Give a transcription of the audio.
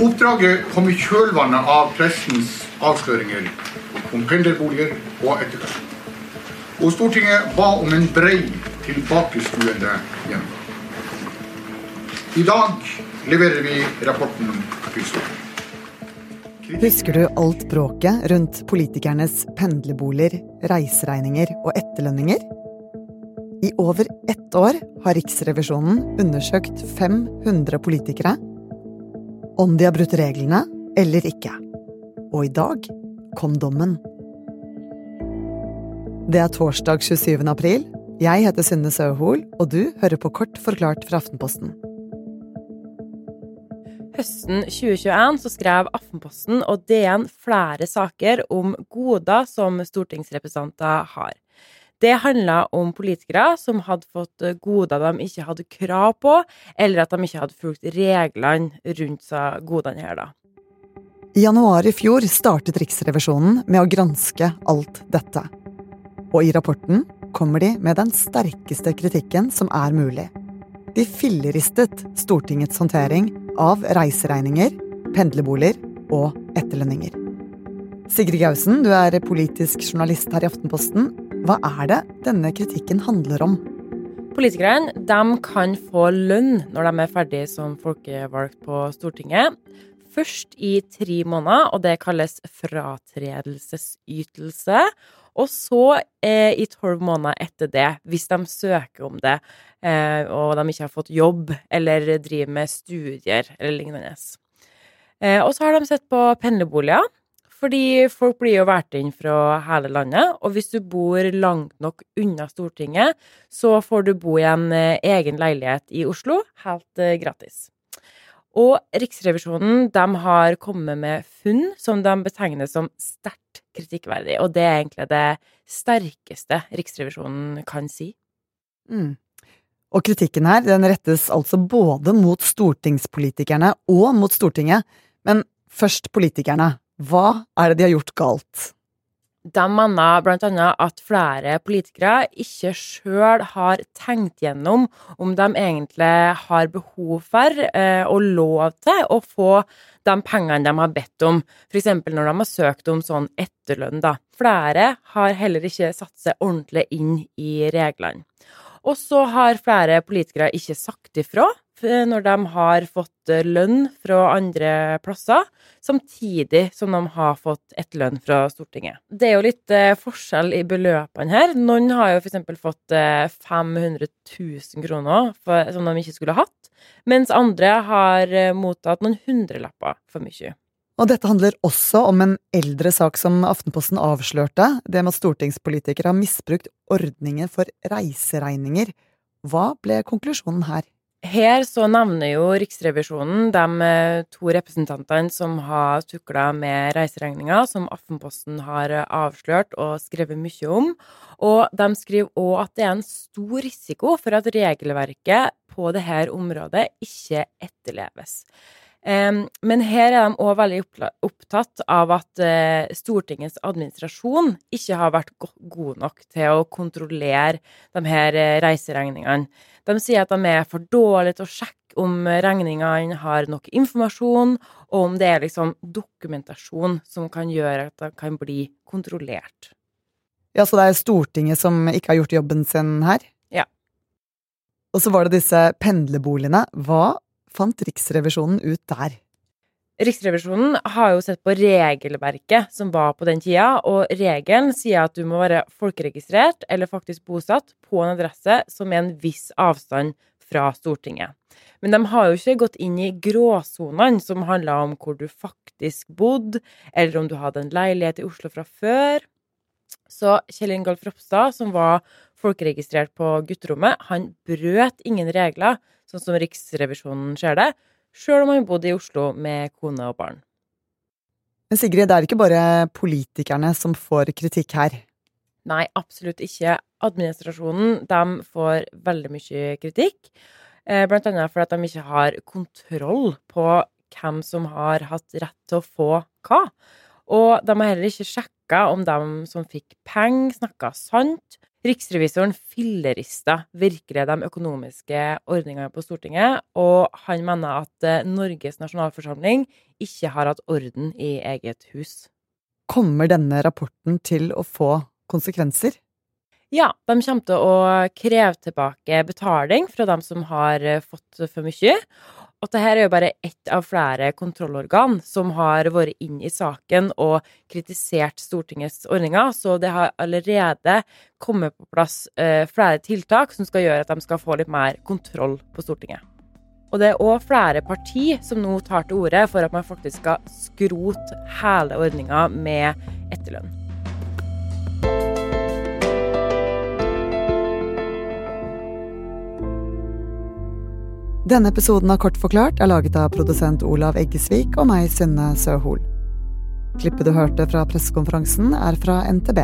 Oppdraget kom i kjølvannet av pressens avsløringer om pendlerboliger og etterkant. Og Stortinget ba om en brei, tilbakeskuende gjennomgang. I dag leverer vi rapporten til Stortinget. Husker du alt bråket rundt politikernes pendlerboliger, reiseregninger og etterlønninger? I over ett år har Riksrevisjonen undersøkt 500 politikere. Om de har brutt reglene eller ikke. Og i dag kom dommen. Det er torsdag 27. april. Jeg heter Synne Søhol, og du hører på Kort forklart fra Aftenposten. Høsten 2021 så skrev Aftenposten og DN flere saker om goder som stortingsrepresentanter har. Det handla om politikere som hadde fått goder de ikke hadde krav på, eller at de ikke hadde fulgt reglene rundt seg godene her, da. I januar i fjor startet Riksrevisjonen med å granske alt dette. Og i rapporten kommer de med den sterkeste kritikken som er mulig. De filleristet Stortingets håndtering av reiseregninger, pendlerboliger og etterlønninger. Sigrid Gausen, du er politisk journalist her i Aftenposten. Hva er det denne kritikken handler om? Politikerne kan få lønn når de er ferdig som folkevalgt på Stortinget. Først i tre måneder, og det kalles fratredelsesytelse. Og så eh, i tolv måneder etter det, hvis de søker om det, eh, og de ikke har fått jobb eller driver med studier eller lignende. Eh, og så har de sett på pendlerboliger, fordi folk blir jo valgt inn fra hele landet. Og hvis du bor langt nok unna Stortinget, så får du bo i en eh, egen leilighet i Oslo helt eh, gratis. Og Riksrevisjonen de har kommet med funn som de betegner som sterkt kritikkverdig. Og det er egentlig det sterkeste Riksrevisjonen kan si. Mm. Og kritikken her den rettes altså både mot stortingspolitikerne og mot Stortinget. Men først politikerne. Hva er det de har gjort galt? De mener blant annet at flere politikere ikke sjøl har tenkt gjennom om de egentlig har behov for eh, og lov til å få de pengene de har bedt om, f.eks. når de har søkt om sånn etterlønn. da. Flere har heller ikke satt seg ordentlig inn i reglene. Og så har flere politikere ikke sagt ifra når de har fått lønn fra andre plasser, samtidig som de har fått et lønn fra Stortinget. Det er jo litt eh, forskjell i beløpene her. Noen har jo f.eks. fått eh, 500 000 kroner for, som de ikke skulle hatt, mens andre har eh, mottatt noen hundrelapper for mye. Og dette handler også om en eldre sak som Aftenposten avslørte, det med at stortingspolitikere har misbrukt ordningen for reiseregninger. Hva ble konklusjonen her? Her så nevner jo Riksrevisjonen de eh, to representantene som har tukla med reiseregninger, som Aftenposten har eh, avslørt og skrevet mye om. Og de skriver òg at det er en stor risiko for at regelverket på dette området ikke etterleves. Men her er de òg veldig opptatt av at eh, Stortingets administrasjon ikke har vært god nok til å kontrollere de her reiseregningene. De sier at de er for dårlige til å sjekke om regningene har nok informasjon, og om det er liksom dokumentasjon som kan gjøre at de kan bli kontrollert. Ja, Så det er Stortinget som ikke har gjort jobben sin her? Ja. Og så var det disse pendlerboligene. Hva fant Riksrevisjonen ut der? Riksrevisjonen har jo sett på regelverket som var på den tida, og regelen sier at du må være folkeregistrert eller faktisk bosatt på en adresse som er en viss avstand fra Stortinget. Men de har jo ikke gått inn i gråsonene som handler om hvor du faktisk bodde, eller om du hadde en leilighet i Oslo fra før. Så Kjell Ingolf Ropstad, som var folkeregistrert på gutterommet, han brøt ingen regler, sånn som Riksrevisjonen ser det, sjøl om han bodde i Oslo med kone og barn. Men Sigrid, det er ikke bare politikerne som får kritikk her? Nei, absolutt ikke. Administrasjonen de får veldig mye kritikk. Eh, blant annet fordi de ikke har kontroll på hvem som har hatt rett til å få hva. Og de har heller ikke sjekka om de som fikk penger, snakka sant. Riksrevisoren fillerista virkelig de økonomiske ordningene på Stortinget, og han mener at eh, Norges nasjonalforsamling ikke har hatt orden i eget hus. Kommer denne rapporten til å få konsekvenser? Ja, de kommer til å kreve tilbake betaling fra dem som har eh, fått for mye. Og dette er jo bare ett av flere kontrollorgan som har vært inn i saken og kritisert Stortingets ordninger, så det har allerede kommet på plass eh, flere tiltak som skal gjøre at de skal få litt mer kontroll på Stortinget. Og det er òg flere parti som nå tar til orde for at man faktisk skal skrote hele ordninga med etterlønn. Denne episoden av Kort forklart er laget av produsent Olav Eggesvik og meg, Synne Søhol. Klippet du hørte fra pressekonferansen, er fra NTB.